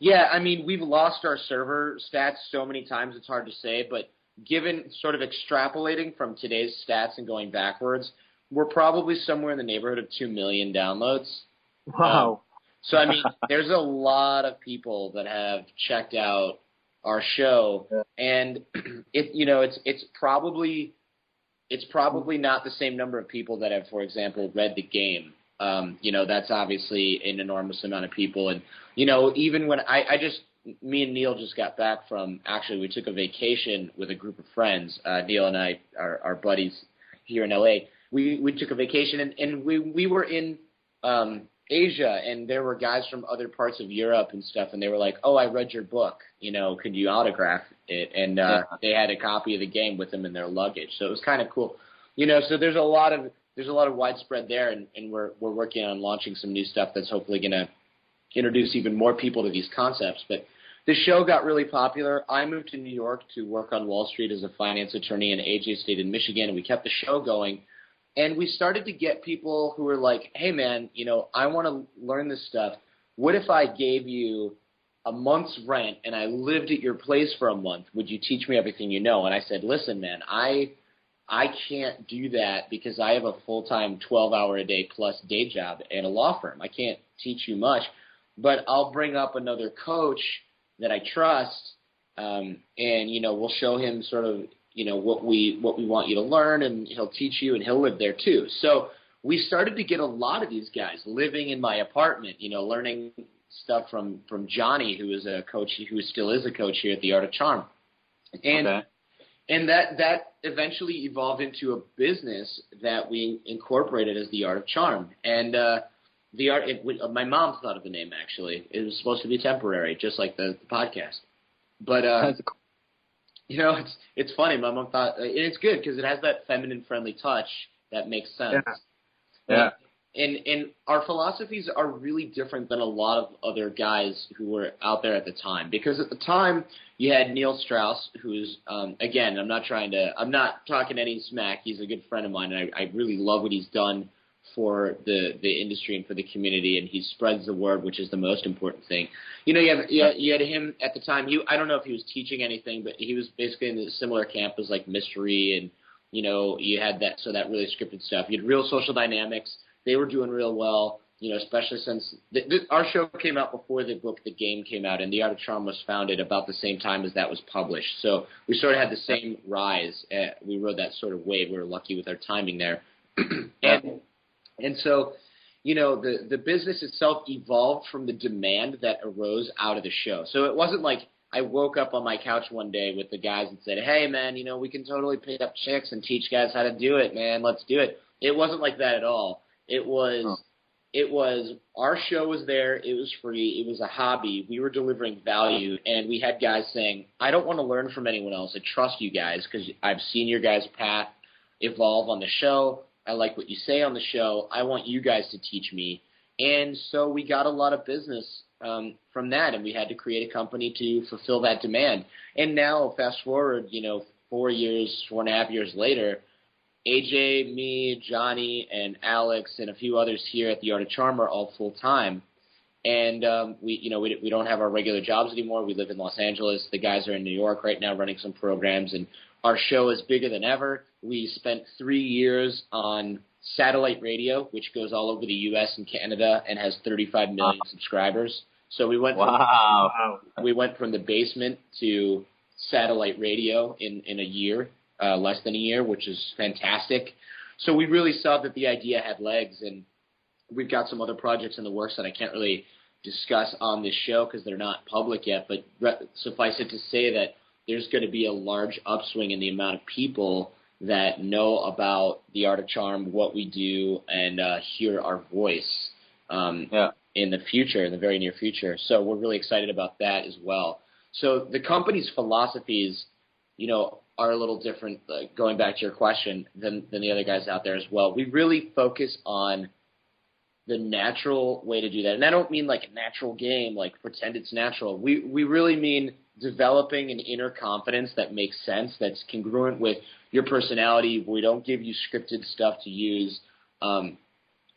Yeah, I mean, we've lost our server stats so many times it's hard to say, but given sort of extrapolating from today's stats and going backwards, we're probably somewhere in the neighborhood of 2 million downloads. Wow. Um, so, I mean, there's a lot of people that have checked out our show and it you know it's it's probably it's probably not the same number of people that have for example read the game um you know that's obviously an enormous amount of people and you know even when i i just me and Neil just got back from actually we took a vacation with a group of friends. Uh, Neil and I are, are buddies here in LA. We we took a vacation and, and we we were in um, Asia and there were guys from other parts of Europe and stuff and they were like, "Oh, I read your book. You know, could you autograph it?" And uh, yeah. they had a copy of the game with them in their luggage, so it was kind of cool. You know, so there's a lot of there's a lot of widespread there, and, and we're we're working on launching some new stuff that's hopefully going to introduce even more people to these concepts. But the show got really popular. I moved to New York to work on Wall Street as a finance attorney, and AJ stayed in Michigan, and we kept the show going. And we started to get people who were like, "Hey, man, you know, I want to learn this stuff. What if I gave you a month's rent and I lived at your place for a month? Would you teach me everything you know?" And I said, "Listen, man, I." I can't do that because I have a full time 12 hour a day plus day job at a law firm. I can't teach you much, but I'll bring up another coach that I trust, um, and you know we'll show him sort of you know what we what we want you to learn, and he'll teach you, and he'll live there too. So we started to get a lot of these guys living in my apartment. You know, learning stuff from from Johnny, who is a coach, who still is a coach here at the Art of Charm, and Okay. And that that eventually evolved into a business that we incorporated as the Art of Charm. And uh, the art, it, uh, my mom thought of the name actually. It was supposed to be temporary, just like the, the podcast. But uh, cool. you know, it's it's funny. My mom thought, and it's good because it has that feminine, friendly touch that makes sense. Yeah. Yeah. And and our philosophies are really different than a lot of other guys who were out there at the time. Because at the time you had Neil Strauss, who's um, again, I'm not trying to, I'm not talking any smack. He's a good friend of mine, and I, I really love what he's done for the the industry and for the community, and he spreads the word, which is the most important thing. You know, you have you had, you had him at the time. He I don't know if he was teaching anything, but he was basically in a similar camp as like mystery and you know you had that so that really scripted stuff. You had real social dynamics. They were doing real well. You know, especially since our show came out before the book The Game came out, and The Art of Charm was founded about the same time as that was published. So we sort of had the same rise. Uh, we rode that sort of wave. We were lucky with our timing there, and and so you know the the business itself evolved from the demand that arose out of the show. So it wasn't like I woke up on my couch one day with the guys and said, "Hey man, you know we can totally pick up chicks and teach guys how to do it, man. Let's do it." It wasn't like that at all. It was Oh. it was our show was there, it was free, it was a hobby. We were delivering value and we had guys saying, "I don't want to learn from anyone else. I trust you guys because I've seen your guys' path evolve on the show. I like what you say on the show. I want you guys to teach me." And so we got a lot of business um, from that, and we had to create a company to fulfill that demand. And now, fast forward, you know, four years, four and a half years later, AJ, me, Johnny, and Alex, and a few others here at the Art of Charm are all full time. And um, we, you know, we we don't have our regular jobs anymore. We live in Los Angeles. The guys are in New York right now, running some programs, and our show is bigger than ever. We spent three years on satellite radio, which goes all over the U.S. and Canada, and has 35 million subscribers. So we went Wow. Wow. we went from the basement to satellite radio in in a year, uh, less than a year, which is fantastic. So we really saw that the idea had legs, and we've got some other projects in the works that I can't really discuss on this show because they're not public yet. But re- suffice it to say that there's going to be a large upswing in the amount of people that know about the art of charm, what we do, and uh, hear our voice. Um, Yeah. in the future, in the very near future. So we're really excited about that as well. So the company's philosophies, you know, are a little different. Uh, going back to your question, than than the other guys out there as well. We really focus on the natural way to do that, and I don't mean like a natural game, like pretend it's natural. We we really mean developing an inner confidence that makes sense, that's congruent with your personality. We don't give you scripted stuff to use. Um,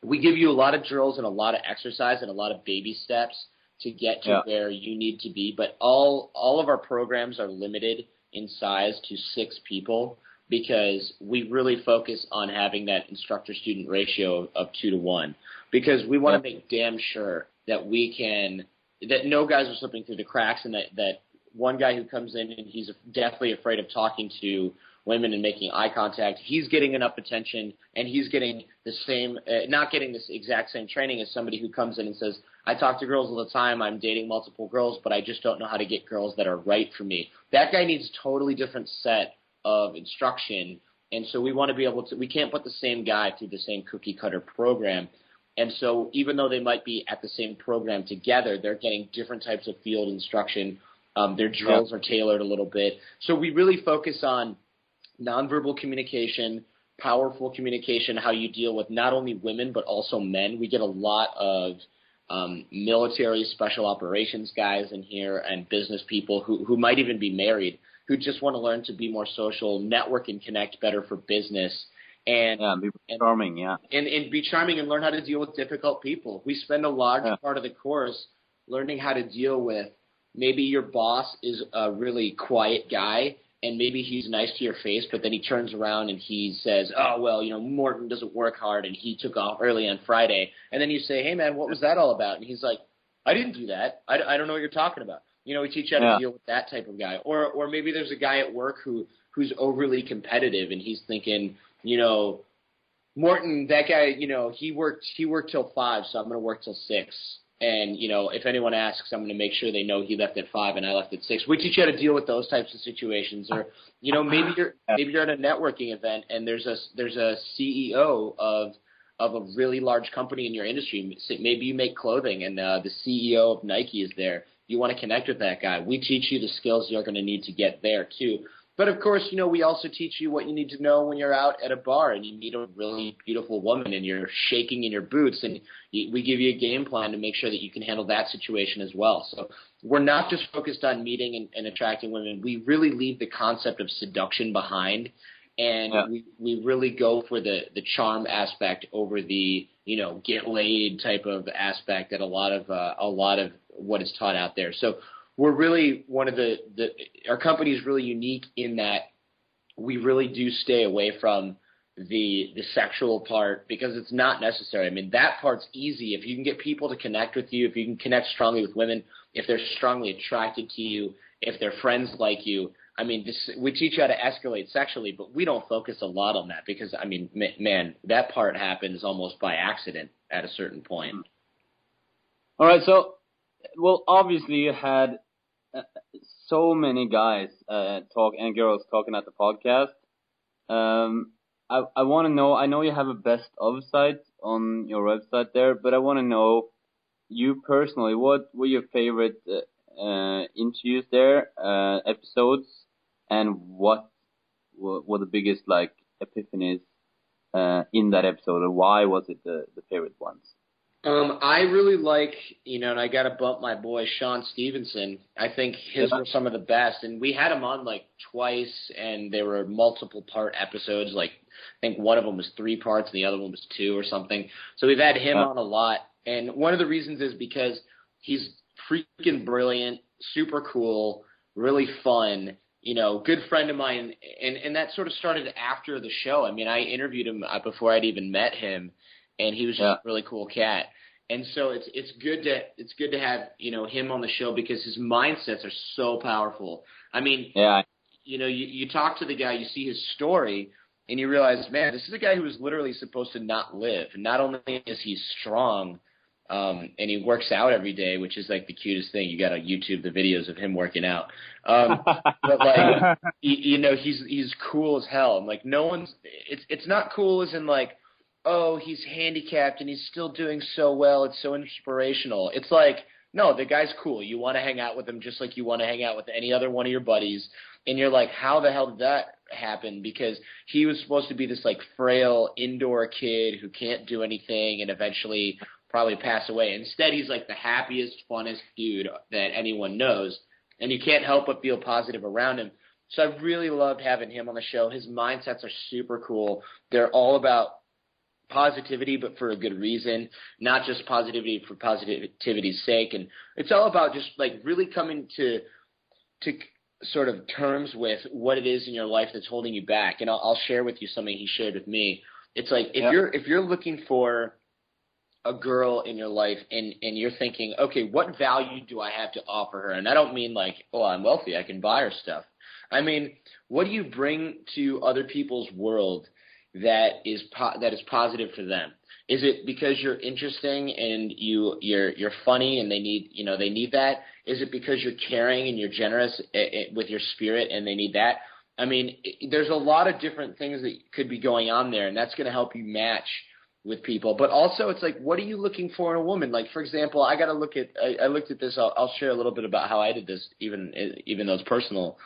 we give you a lot of drills and a lot of exercise and a lot of baby steps to get to Yeah. where you need to be. But all all of our programs are limited in size to six people because we really focus on having that instructor student ratio of, two to one because we want to make damn sure that we can that no guys are slipping through the cracks and that that one guy who comes in and he's definitely afraid of talking to women and making eye contact, he's getting enough attention and he's getting the same, uh, not getting this exact same training as somebody who comes in and says, I talk to girls all the time, I'm dating multiple girls, but I just don't know how to get girls that are right for me. That guy needs a totally different set of instruction. And so we want to be able to, we can't put the same guy through the same cookie cutter program. And so even though they might be at the same program together, they're getting different types of field instruction. Um, their drills are tailored a little bit. So we really focus on nonverbal communication, powerful communication, how you deal with not only women but also men. We get a lot of um, military special operations guys in here and business people who, who might even be married who just want to learn to be more social, network and connect better for business. And Yeah, be And- charming. Yeah. and, and be charming and learn how to deal with difficult people. We spend a large Yeah. part of the course learning how to deal with maybe your boss is a really quiet guy and maybe he's nice to your face, but then he turns around and he says, "Oh well, you know, Morten doesn't work hard and he took off early on Friday." And then you say, "Hey man, what was that all about?" And he's like, "I didn't do that. I, I don't know what you're talking about." You know, we teach you how to Yeah. deal with that type of guy. Or or maybe there's a guy at work who who's overly competitive and he's thinking, you know, Morten, that guy, you know, he worked he worked till five, so I'm gonna work till six. And you know, if anyone asks, I'm going to make sure they know he left at five and I left at six. We teach you how to deal with those types of situations, or you know, maybe you're maybe you're at a networking event and there's a there's a CEO of of a really large company in your industry. Maybe you make clothing and uh, the CEO of Nike is there. You want to connect with that guy. We teach you the skills you're going to need to get there too. But of course, you know, we also teach you what you need to know when you're out at a bar and you meet a really beautiful woman and you're shaking in your boots and we give you a game plan to make sure that you can handle that situation as well. So we're not just focused on meeting and, and attracting women. We really leave the concept of seduction behind and yeah. we, we really go for the, the charm aspect over the, you know, get laid type of aspect that a lot of, uh, a lot of what is taught out there. So we're really one of the, the our company is really unique in that we really do stay away from the the sexual part because it's not necessary. I mean, that part's easy if you can get people to connect with you, if you can connect strongly with women, if they're strongly attracted to you, if their friends like you. I mean, this, we teach you how to escalate sexually, but we don't focus a lot on that because I mean, man, that part happens almost by accident at a certain point. All right, so well, obviously you had so many guys uh, talk and girls talking at the podcast. Um, I I want to know. I know you have a best of site on your website there, but I want to know you personally. What were your favorite uh, uh, interviews there, uh, episodes, and what were the biggest like epiphanies uh, in that episode, or why was it the the favorite ones? Um, I really like, you know, and I got to bump my boy Sean Stephenson. I think his yeah. were some of the best, and we had him on like twice, and there were multiple part episodes. Like I think one of them was three parts, and the other one was two or something. So we've had him on a lot, and one of the reasons is because he's freaking brilliant, super cool, really fun. You know, good friend of mine, and and that sort of started after the show. I mean, I interviewed him uh, before I'd even met him and he was just yeah. a really cool cat. And so it's it's good to it's good to have you know him on the show because his mindsets are so powerful. I mean, yeah, you know, you you talk to the guy, you see his story, and you realize, man, this is a guy who was literally supposed to not live. And not only is he strong, um, and he works out every day, which is like the cutest thing. You got to YouTube the videos of him working out. Um, but like, you, you know, he's he's cool as hell. I'm like, no one's. It's it's not cool as in like oh, he's handicapped and he's still doing so well. It's so inspirational. It's like, no, the guy's cool. You want to hang out with him just like you want to hang out with any other one of your buddies. And you're like, how the hell did that happen? Because he was supposed to be this like frail indoor kid who can't do anything and eventually probably pass away. Instead, he's like the happiest, funnest dude that anyone knows. And you can't help but feel positive around him. So I really loved having him on the show. His mindsets are super cool. They're all about positivity, but for a good reason, not just positivity for positivity's sake. And it's all about just like really coming to to sort of terms with what it is in your life that's holding you back. And I'll, I'll share with you something he shared with me. It's like if you're if you're looking for a girl in your life and and you're thinking, okay, what value do I have to offer her? And I don't mean like, oh, I'm wealthy, I can buy her stuff. I mean, what do you bring to other people's world that is po- that is positive for them? Is it because you're interesting and you you're you're funny and they need you know they need that? Is it because you're caring and you're generous eh, eh, with your spirit and they need that? I mean, there's a lot of different things that could be going on there, and that's going to help you match with people. But also, it's like, what are you looking for in a woman? Like, for example, I got to look at. I, I looked at this. I'll, I'll share a little bit about how I did this, even even though it's personal.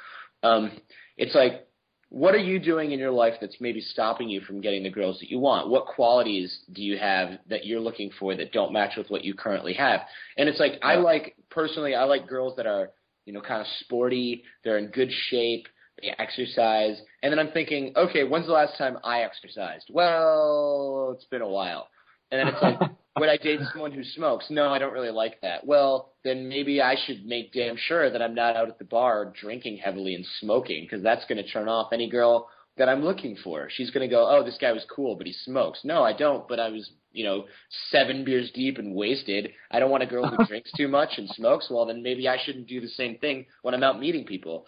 Um, it's like what are you doing in your life that's maybe stopping you from getting the girls that you want? What qualities do you have that you're looking for that don't match with what you currently have? And it's like yeah. I like personally, I like girls that are you know kind of sporty, they're in good shape, they exercise, and then I'm thinking, okay, when's the last time I exercised? Well, it's been a while, and then it's like. would I date someone who smokes? No, I don't really like that. Well, then maybe I should make damn sure that I'm not out at the bar drinking heavily and smoking because that's going to turn off any girl that I'm looking for. She's going to go, "Oh, this guy was cool, but he smokes." No, I don't, but I was, you know, 7 beers deep and wasted. I don't want a girl who drinks too much and smokes. Well, then maybe I shouldn't do the same thing when I'm out meeting people.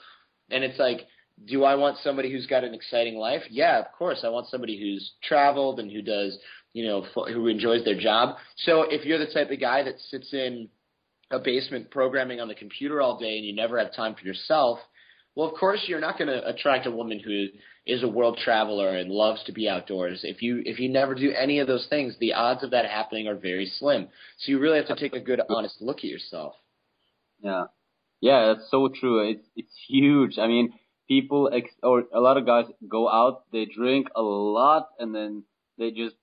And it's like do I want somebody who's got an exciting life? Yeah, of course. I want somebody who's traveled and who does, you know, who enjoys their job. So if you're the type of guy that sits in a basement programming on the computer all day and you never have time for yourself, well, of course you're not going to attract a woman who is a world traveler and loves to be outdoors. If you if you never do any of those things, the odds of that happening are very slim. So you really have to take a good honest look at yourself. Yeah. Yeah, that's so true. It's it's huge. I mean, people ex- or a lot of guys go out, they drink a lot and then they just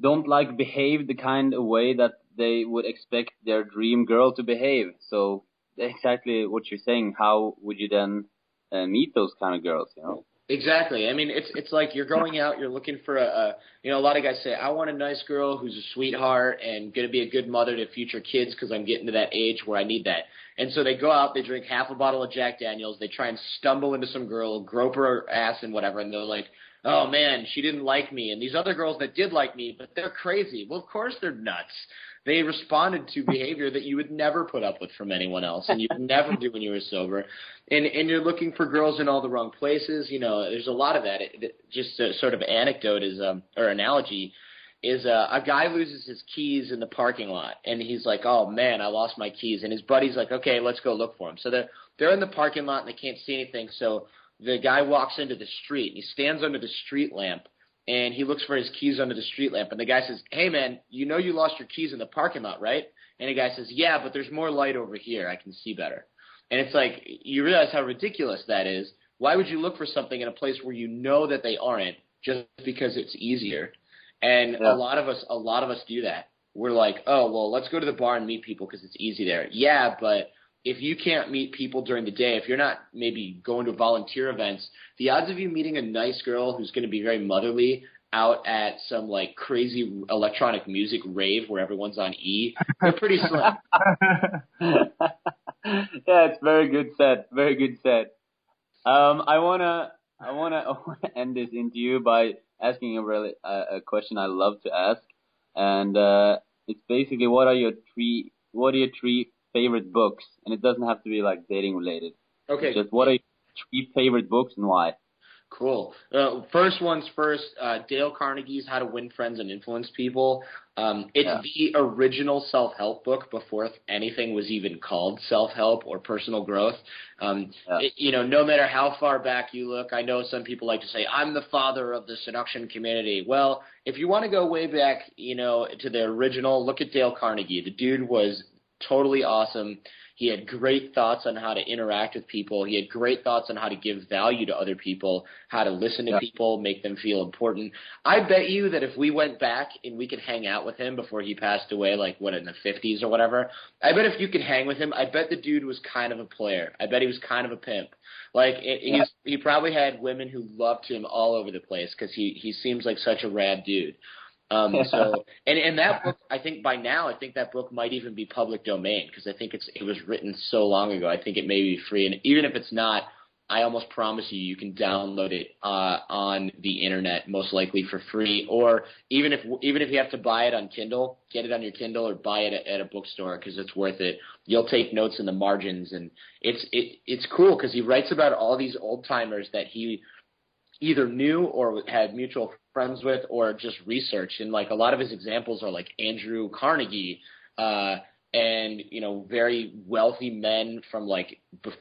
don't like behave the kind of way that they would expect their dream girl to behave. So exactly what you're saying. How would you then uh, meet those kind of girls? You know. Exactly. I mean, it's it's like you're going out, you're looking for a, a you know, a lot of guys say, I want a nice girl who's a sweetheart and going to be a good mother to future kids because I'm getting to that age where I need that. And so they go out, they drink half a bottle of Jack Daniels, they try and stumble into some girl, grope her ass and whatever, and they're like, oh man, she didn't like me. And these other girls that did like me, but they're crazy. Well, of course they're nuts. They responded to behavior that you would never put up with from anyone else and you would never do when you were sober. And and you're looking for girls in all the wrong places. You know there's a lot of that. It, it, just a sort of anecdote is um or analogy is uh, a guy loses his keys in the parking lot and he's like oh man i lost my keys. And his buddy's like okay let's go look for them so they're they're in the parking lot and they can't see anything. So the guy walks into the street and he stands under the street lamp and he looks for his keys under the street lamp. And the guy says, "Hey man, you know you lost your keys in the parking lot, right?" And the guy says, "Yeah, but there's more light over here. I can see better." And it's like you realize how ridiculous that is. Why would you look for something in a place where you know that they aren't just because it's easier? And yeah. a lot of us, a lot of us do that. We're like, oh well, let's go to the bar and meet people because it's easy there. Yeah, but if you can't meet people during the day, if you're not maybe going to volunteer events, the odds of you meeting a nice girl who's going to be very motherly out at some like crazy electronic music rave where everyone's on E, they're pretty slim. yeah, it's very good said. Very good said. Um, I wanna, I wanna, I wanna end this interview by asking a really uh, a question I love to ask, and uh, it's basically what are your three, what are your three favorite books, and it doesn't have to be like dating related. Okay. Just what are your three favorite books and why? Cool. Uh, first one's first. Uh, Dale Carnegie's How to Win Friends and Influence People. Um, it's yeah. the original self-help book before anything was even called self-help or personal growth. Um, yeah. it, you know, no matter how far back you look, I know some people like to say, "I'm the father of the seduction community." Well, if you want to go way back, you know, to the original, look at Dale Carnegie. The dude was totally awesome. He had great thoughts on how to interact with people. He had great thoughts on how to give value to other people, how to listen to yeah. people, make them feel important. I bet you that if we went back and we could hang out with him before he passed away, like what in the 50s or whatever, I bet if you could hang with him, I bet the dude was kind of a player. I bet he was kind of a pimp. Like it, yeah. he's, he probably had women who loved him all over the place because he he seems like such a rad dude. Um, so, and and that book, I think by now, I think that book might even be public domain because I think it's it was written so long ago. I think it may be free, and even if it's not, I almost promise you, you can download it uh, on the internet, most likely for free, or even if even if you have to buy it on Kindle, get it on your Kindle or buy it at, at a bookstore because it's worth it. You'll take notes in the margins, and it's it it's cool because he writes about all these old timers that he either knew or had mutual friends with or just researched. And like a lot of his examples are like Andrew Carnegie, uh, and you know very wealthy men from like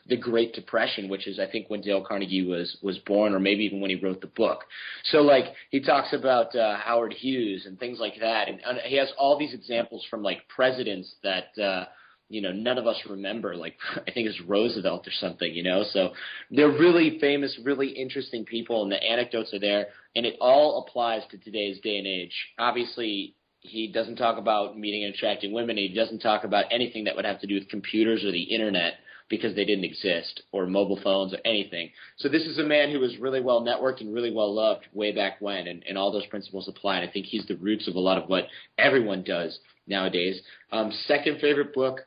the Great Depression, which is I think when Dale Carnegie was was born, or maybe even when he wrote the book. So like he talks about uh, Howard Hughes and things like that, and, and he has all these examples from like presidents that. Uh, you know none of us remember like i think it's roosevelt or something you know? So they're really famous really interesting people and the anecdotes are there and it all applies to today's day and age. Obviously he doesn't talk about meeting and attracting women he doesn't talk about anything that would have to do with computers or the internet because they didn't exist or mobile phones or anything. So this is a man who was really well networked and really well loved way back when and, and all those principles apply and i think he's the roots of a lot of what everyone does nowadays. Um, second favorite book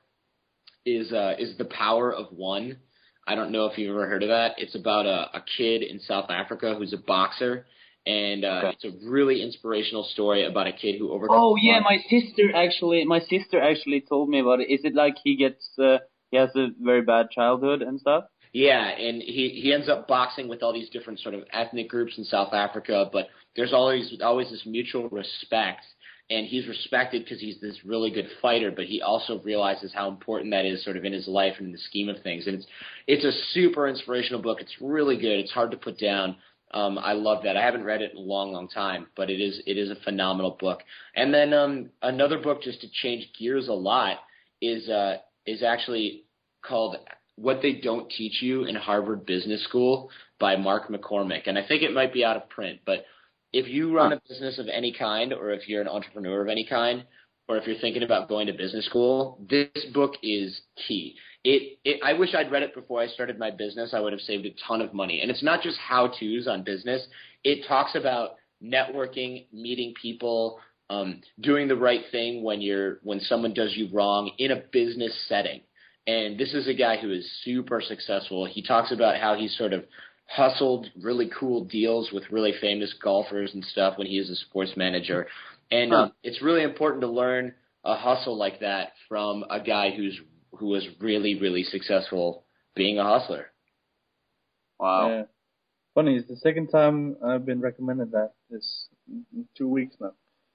is uh, is the power of one. I don't know if you've ever heard of that. It's about a, a kid in South Africa who's a boxer, and uh, okay. it's a really inspirational story about a kid who overcomes. Oh yeah, my sister actually, my sister actually told me about it. Is it like he gets uh, he has a very bad childhood and stuff? Yeah, and he he ends up boxing with all these different sort of ethnic groups in South Africa, but there's always always this mutual respect, and he's respected because he's this really good fighter, but he also realizes how important that is sort of in his life and in the scheme of things. And it's it's a super inspirational book. It's really good. It's hard to put down. Um, I love that. I haven't read it in a long, long time, but it is it is a phenomenal book. And then um, another book just to change gears a lot is uh, is actually called what They Don't Teach You in Harvard Business School by Mark McCormack. And I think it might be out of print, but if you run a business of any kind, or if you're an entrepreneur of any kind, or if you're thinking about going to business school, this book is key. It, it I wish I'd read it before I started my business. I would have saved a ton of money. And it's not just how tos on business. It talks about networking, meeting people, um, doing the right thing when you're when someone does you wrong in a business setting. And this is a guy who is super successful. He talks about how he sort of hustled really cool deals with really famous golfers and stuff when he was a sports manager. And huh. um, it's really important to learn a hustle like that from a guy who's who was really really successful being a hustler. Wow. Yeah. Funny, it's the second time I've been recommended that this two weeks now.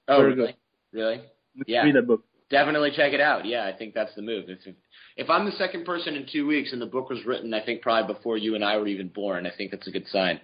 Oh, Very really? Good. Really? Yeah. Read that book. Definitely check it out. Yeah, I think that's the move. If, if I'm the second person in two weeks and the book was written, I think probably before you and I were even born, I think that's a good sign.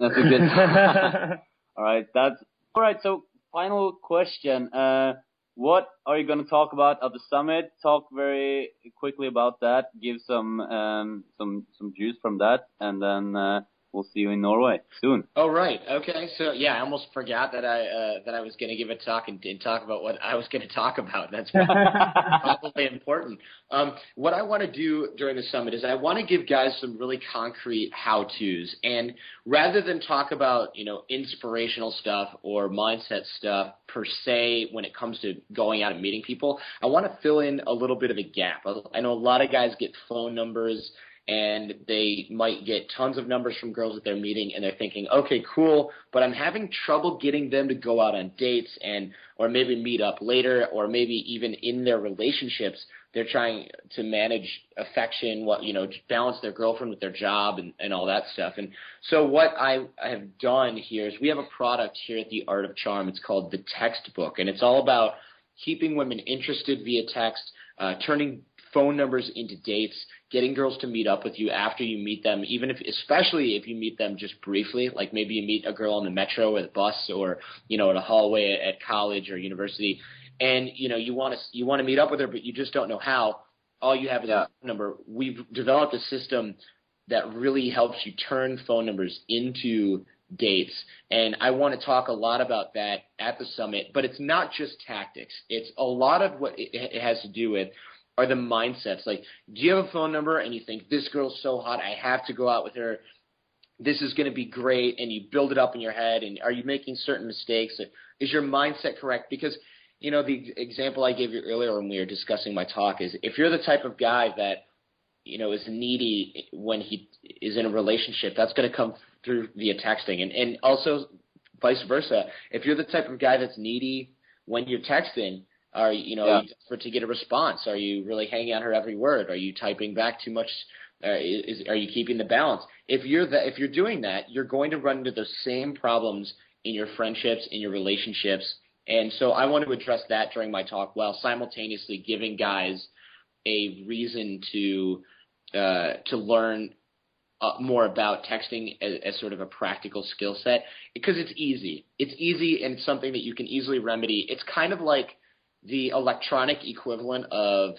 That's a good. all right, that's all right. So, final question: uh, What are you going to talk about at the summit? Talk very quickly about that. Give some um, some some juice from that, and then. Uh, we'll see you in Norway soon. Oh right, okay. So yeah, I almost forgot that I uh, that I was going to give a talk and, and, talk about what I was going to talk about. That's probably important. Um, what I want to do during the summit is I want to give guys some really concrete how tos, and rather than talk about you know inspirational stuff or mindset stuff per se when it comes to going out and meeting people, I want to fill in a little bit of a gap. I know a lot of guys get phone numbers and they might get tons of numbers from girls that they're meeting and they're thinking, okay, cool, but I'm having trouble getting them to go out on dates and or maybe meet up later or maybe even in their relationships they're trying to manage affection, what you know, balance their girlfriend with their job and, and all that stuff. And so what I, I have done here is we have a product here at the Art of Charm. It's called the Textbook, and it's all about keeping women interested via text, uh, turning phone numbers into dates, getting girls to meet up with you after you meet them, even if, especially if you meet them just briefly, like maybe you meet a girl on the metro or the bus or, you know, in a hallway at college or university, and, you know, you want to, you want to meet up with her, but you just don't know how. All you have is yeah. a phone number. We've developed a system that really helps you turn phone numbers into dates. And I want to talk a lot about that at the summit, but it's not just tactics. It's a lot of what it has to do with are the mindsets. Like, do you have a phone number and you think this girl's so hot, I have to go out with her. This is going to be great, and you build it up in your head. And are you making certain mistakes? Is your mindset correct? Because you know the example I gave you earlier when we were discussing my talk is if you're the type of guy that you know is needy when he is in a relationship, that's going to come through via texting, and and also vice versa. If you're the type of guy that's needy when you're texting, are you know yeah. desperate to get a response? Are you really hanging on her every word? Are you typing back too much? Uh, is, are you keeping the balance? If you're the, if you're doing that, you're going to run into those same problems in your friendships, in your relationships. And so I want to address that during my talk while simultaneously giving guys a reason to uh, to learn uh, more about texting as, as, sort of a practical skill set because it's easy. It's easy and it's something that you can easily remedy. It's kind of like the electronic equivalent of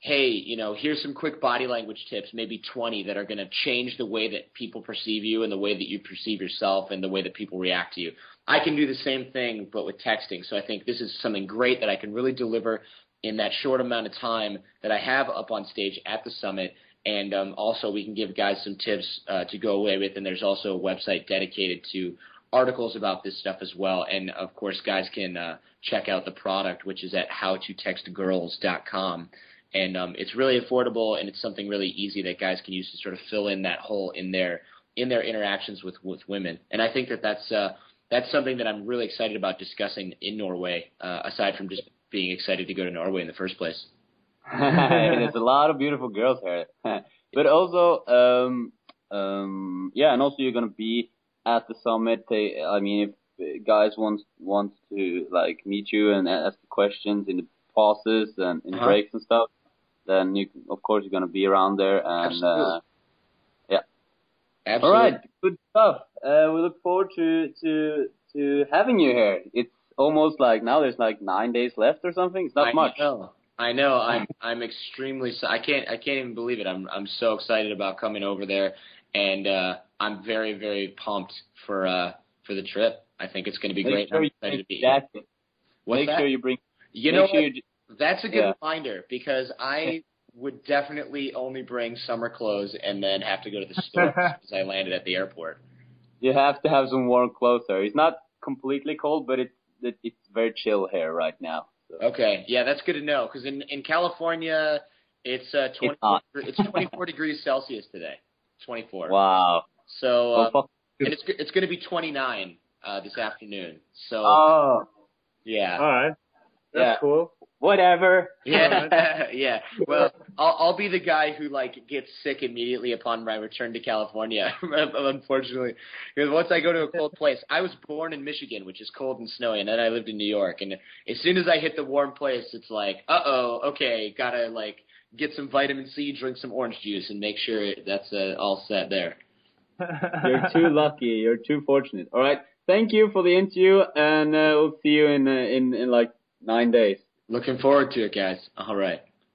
hey, you know, here's some quick body language tips, maybe 20 that are going to change the way that people perceive you and the way that you perceive yourself and the way that people react to you. I can do the same thing, but with texting. So I think this is something great that I can really deliver in that short amount of time that I have up on stage at the summit. And um, also, we can give guys some tips uh, to go away with. And there's also a website dedicated to articles about this stuff as well. And of course, guys can uh, check out the product, which is at howtotextgirls.com. And um, it's really affordable, and it's something really easy that guys can use to sort of fill in that hole in their in their interactions with with women. And I think that that's uh, that's something that I'm really excited about discussing in Norway. Uh, aside from just being excited to go to Norway in the first place. There's a lot of beautiful girls here. but also, um, um, yeah, and also you're gonna be at the summit. They, I mean, if guys want want to like meet you and ask questions in the pauses and in Uh-huh. breaks and stuff, then you, of course, you're gonna be around there. And uh, all Absolutely. All right, good stuff. Uh, we look forward to to to having you here. It's almost like now there's like nine days left or something. It's not I much. Know. I know. I'm I'm extremely. I can't I can't even believe it. I'm I'm so excited about coming over there, and uh, I'm very very pumped for uh for the trip. I think it's going to be Make great. sure I'm excited to be here. jacket. What's Make that? sure you bring. you know sure you, That's a good Yeah. reminder because I would definitely only bring summer clothes and then have to go to the store as I landed at the airport. you have to have some warm clothes there. It's not completely cold, but it's it, it's very chill here right now. So. Okay, yeah, that's good to know because in in California it's uh 24 hot. it's 24 degrees Celsius today. 24. Wow. So uh, fuck. and it's it's going to be 29 uh, this afternoon. So Oh, yeah, All right. That's Yeah. cool. whatever. yeah, yeah. Well, I'll I'll be the guy who like gets sick immediately upon my return to California. unfortunately, because once I go to a cold place, I was born in Michigan, which is cold and snowy, and then I lived in New York. And as soon as I hit the warm place, it's like, uh oh, okay, gotta like get some vitamin C, drink some orange juice, and make sure that's uh, all set there. You're too lucky. You're too fortunate. All right. Thank you for the interview, and uh, we'll see you in uh, in in like nine days. Looking forward to it, guys. All right.